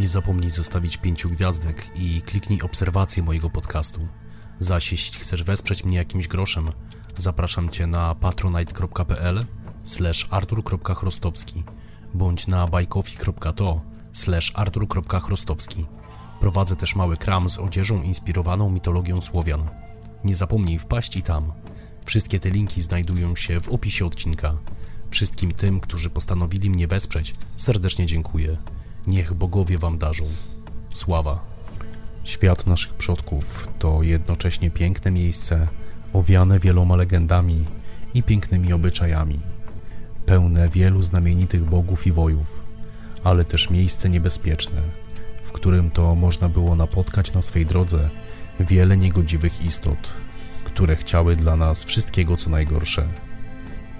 Nie zapomnij zostawić pięciu gwiazdek i kliknij obserwację mojego podcastu. Zaś jeśli chcesz wesprzeć mnie jakimś groszem, zapraszam Cię na patronite.pl slash artur.chrostowski bądź na bajkofi.to slash artur.chrostowski. Prowadzę też mały kram z odzieżą inspirowaną mitologią Słowian. Nie zapomnij wpaść i tam. Wszystkie te linki znajdują się w opisie odcinka. Wszystkim tym, którzy postanowili mnie wesprzeć, serdecznie dziękuję. Niech bogowie wam darzą. Sława. Świat naszych przodków to jednocześnie piękne miejsce, owiane wieloma legendami i pięknymi obyczajami, pełne wielu znamienitych bogów i wojów, ale też miejsce niebezpieczne, w którym to można było napotkać na swej drodze wiele niegodziwych istot, które chciały dla nas wszystkiego co najgorsze.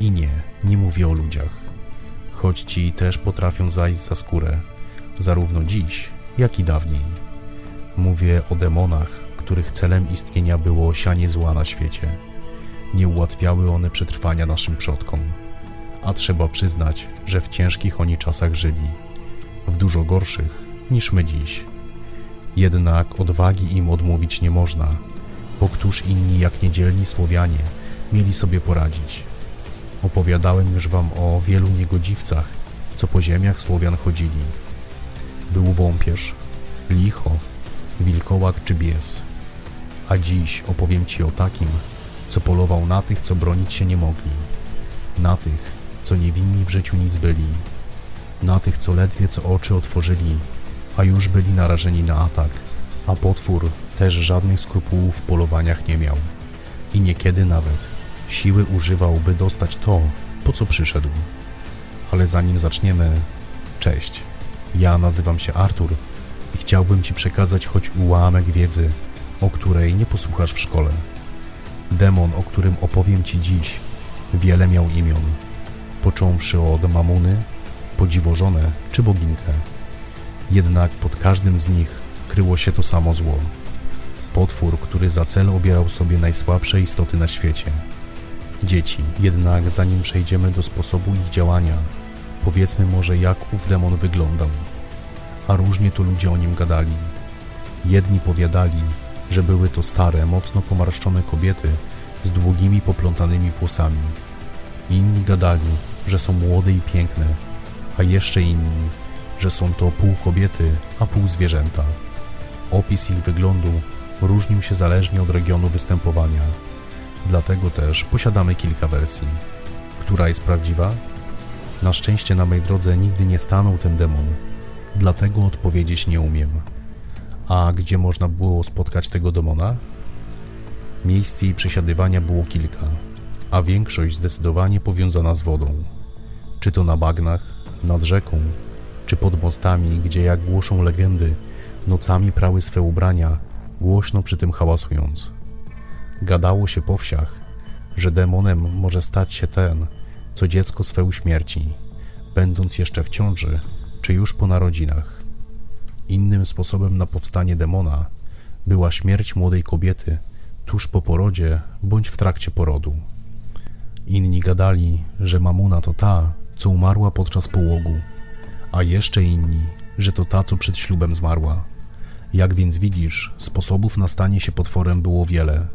I nie, nie mówię o ludziach, choć ci też potrafią zajść za skórę, zarówno dziś, jak i dawniej. Mówię o demonach, których celem istnienia było sianie zła na świecie. Nie ułatwiały one przetrwania naszym przodkom, a trzeba przyznać, że w ciężkich oni czasach żyli, w dużo gorszych niż my dziś. Jednak odwagi im odmówić nie można, bo któż inni jak niedzielni Słowianie mieli sobie poradzić. Opowiadałem już wam o wielu niegodziwcach, co po ziemiach Słowian chodzili. Był wąpierz, licho, wilkołak czy bies. A dziś opowiem ci o takim, co polował na tych, co bronić się nie mogli, na tych, co niewinni w życiu nic byli, na tych, co ledwie co oczy otworzyli, a już byli narażeni na atak, a potwór też żadnych skrupułów w polowaniach nie miał i niekiedy nawet siły używał, by dostać to, po co przyszedł. Ale zanim zaczniemy, cześć. Ja nazywam się Artur i chciałbym Ci przekazać choć ułamek wiedzy, o której nie posłuchasz w szkole. Demon, o którym opowiem Ci dziś, wiele miał imion, począwszy od Mamuny, podziwożone czy boginkę. Jednak pod każdym z nich kryło się to samo zło. Potwór, który za cel obierał sobie najsłabsze istoty na świecie. Dzieci, jednak zanim przejdziemy do sposobu ich działania, powiedzmy może jak ów demon wyglądał. A różnie to ludzie o nim gadali. Jedni powiadali, że były to stare, mocno pomarszczone kobiety z długimi, poplątanymi włosami. Inni gadali, że są młode i piękne, a jeszcze inni, że są to pół kobiety, a pół zwierzęta. Opis ich wyglądu różnił się zależnie od regionu występowania. Dlatego też posiadamy kilka wersji. Która jest prawdziwa? Na szczęście na mej drodze nigdy nie stanął ten demon, dlatego odpowiedzieć nie umiem. A gdzie można było spotkać tego demona? Miejsc jej przesiadywania było kilka, a większość zdecydowanie powiązana z wodą. Czy to na bagnach, nad rzeką, czy pod mostami, gdzie jak głoszą legendy, nocami prały swe ubrania, głośno przy tym hałasując. Gadało się po wsiach, że demonem może stać się ten, co dziecko swe uśmierci, będąc jeszcze w ciąży, czy już po narodzinach. Innym sposobem na powstanie demona była śmierć młodej kobiety tuż po porodzie bądź w trakcie porodu. Inni gadali, że mamuna to ta, co umarła podczas połogu, a jeszcze inni, że to ta, co przed ślubem zmarła. Jak więc widzisz, sposobów na stanie się potworem było wiele,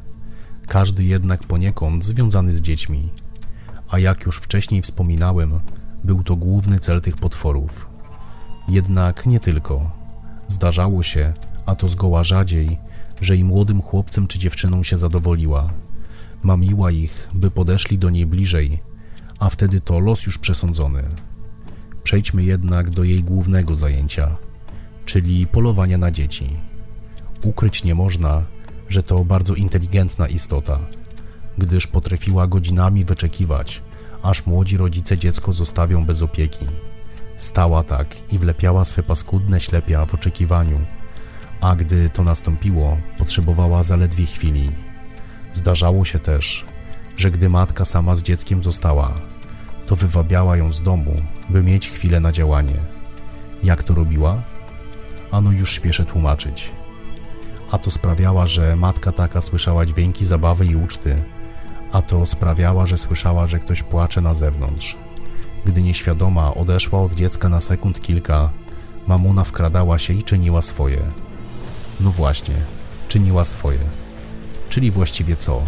każdy jednak poniekąd związany z dziećmi. A jak już wcześniej wspominałem, był to główny cel tych potworów. Jednak nie tylko. Zdarzało się, a to zgoła rzadziej, że i młodym chłopcem czy dziewczyną się zadowoliła. Mamiła ich, by podeszli do niej bliżej, a wtedy to los już przesądzony. Przejdźmy jednak do jej głównego zajęcia, czyli polowania na dzieci. Ukryć nie można, że to bardzo inteligentna istota, gdyż potrafiła godzinami wyczekiwać, aż młodzi rodzice dziecko zostawią bez opieki. Stała tak i wlepiała swe paskudne ślepia w oczekiwaniu, a gdy to nastąpiło, potrzebowała zaledwie chwili. Zdarzało się też, że gdy matka sama z dzieckiem została, to wywabiała ją z domu, by mieć chwilę na działanie. Jak to robiła? Ano już śpieszę tłumaczyć. A to sprawiała, że matka taka słyszała dźwięki zabawy i uczty, a to sprawiała, że słyszała, że ktoś płacze na zewnątrz. Gdy nieświadoma odeszła od dziecka na sekund kilka, mamona wkradała się i czyniła swoje. No właśnie, czyniła swoje. Czyli właściwie co?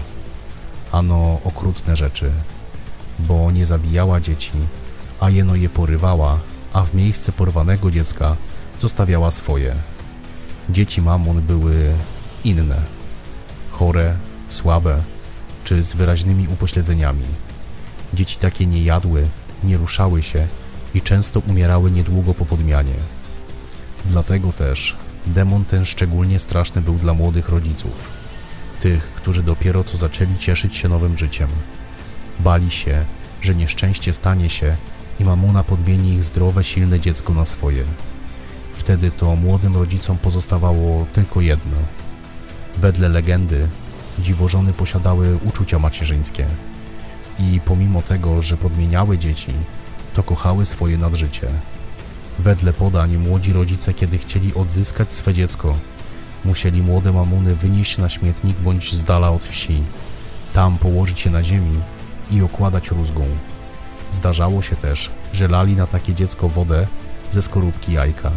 Ano okrutne rzeczy, bo nie zabijała dzieci, a jeno je porywała, a w miejsce porwanego dziecka zostawiała swoje. Dzieci mamon były inne, chore, słabe czy z wyraźnymi upośledzeniami. Dzieci takie nie jadły, nie ruszały się i często umierały niedługo po podmianie. Dlatego też demon ten szczególnie straszny był dla młodych rodziców, tych, którzy dopiero co zaczęli cieszyć się nowym życiem. Bali się, że nieszczęście stanie się i mamuna podmieni ich zdrowe, silne dziecko na swoje. Wtedy to młodym rodzicom pozostawało tylko jedno. Wedle legendy, dziwożony posiadały uczucia macierzyńskie i pomimo tego, że podmieniały dzieci, to kochały swoje nadżycie. Wedle podań młodzi rodzice, kiedy chcieli odzyskać swe dziecko, musieli młode mamuny wynieść na śmietnik bądź z dala od wsi, tam położyć je na ziemi i okładać rózgą. Zdarzało się też, że lali na takie dziecko wodę ze skorupki jajka.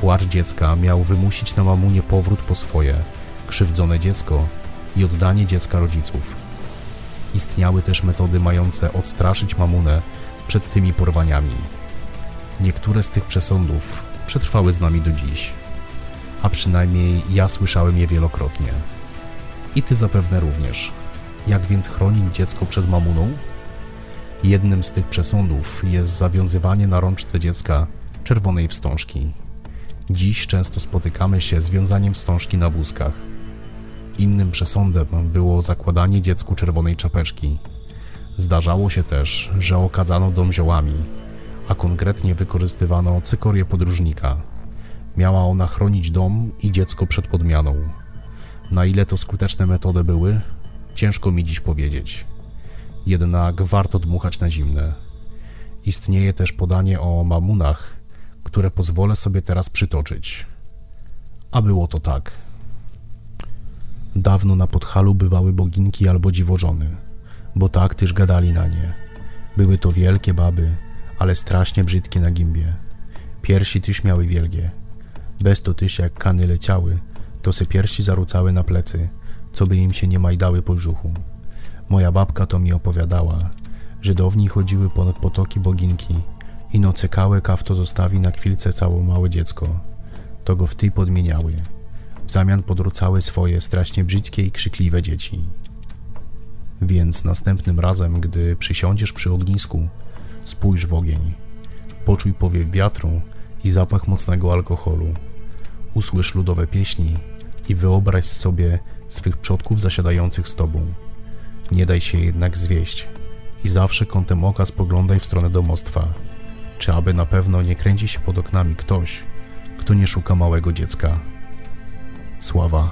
Płacz dziecka miał wymusić na mamunie powrót po swoje, krzywdzone dziecko i oddanie dziecka rodziców. Istniały też metody mające odstraszyć mamunę przed tymi porwaniami. Niektóre z tych przesądów przetrwały z nami do dziś, a przynajmniej ja słyszałem je wielokrotnie. I ty zapewne również. Jak więc chronić dziecko przed mamuną? Jednym z tych przesądów jest zawiązywanie na rączce dziecka czerwonej wstążki. Dziś często spotykamy się z wiązaniem wstążki na wózkach. Innym przesądem było zakładanie dziecku czerwonej czapeczki. Zdarzało się też, że okadzano dom ziołami, a konkretnie wykorzystywano cykorię podróżnika. Miała ona chronić dom i dziecko przed podmianą. Na ile to skuteczne metody były, ciężko mi dziś powiedzieć. Jednak warto dmuchać na zimne. Istnieje też podanie o mamunach, które pozwolę sobie teraz przytoczyć. A było to tak. Dawno na podchalu bywały boginki albo dziwożony, bo tak też gadali na nie. Były to wielkie baby, ale strasznie brzydkie na gimbie. Piersi tyś miały wielkie. Bez to tyś jak kany leciały, to se piersi zarucały na plecy, co by im się nie majdały po brzuchu. Moja babka to mi opowiadała, że do chodziły ponad potoki boginki i no cekałe kawto zostawi na chwilce całe małe dziecko. To go w tej podmieniały. W zamian podrucały swoje strasznie brzydkie i krzykliwe dzieci. Więc następnym razem, gdy przysiądziesz przy ognisku, spójrz w ogień. Poczuj powiew wiatru i zapach mocnego alkoholu. Usłysz ludowe pieśni i wyobraź sobie swych przodków zasiadających z tobą. Nie daj się jednak zwieść i zawsze kątem oka spoglądaj w stronę domostwa, czy aby na pewno nie kręci się pod oknami ktoś, kto nie szuka małego dziecka. Sława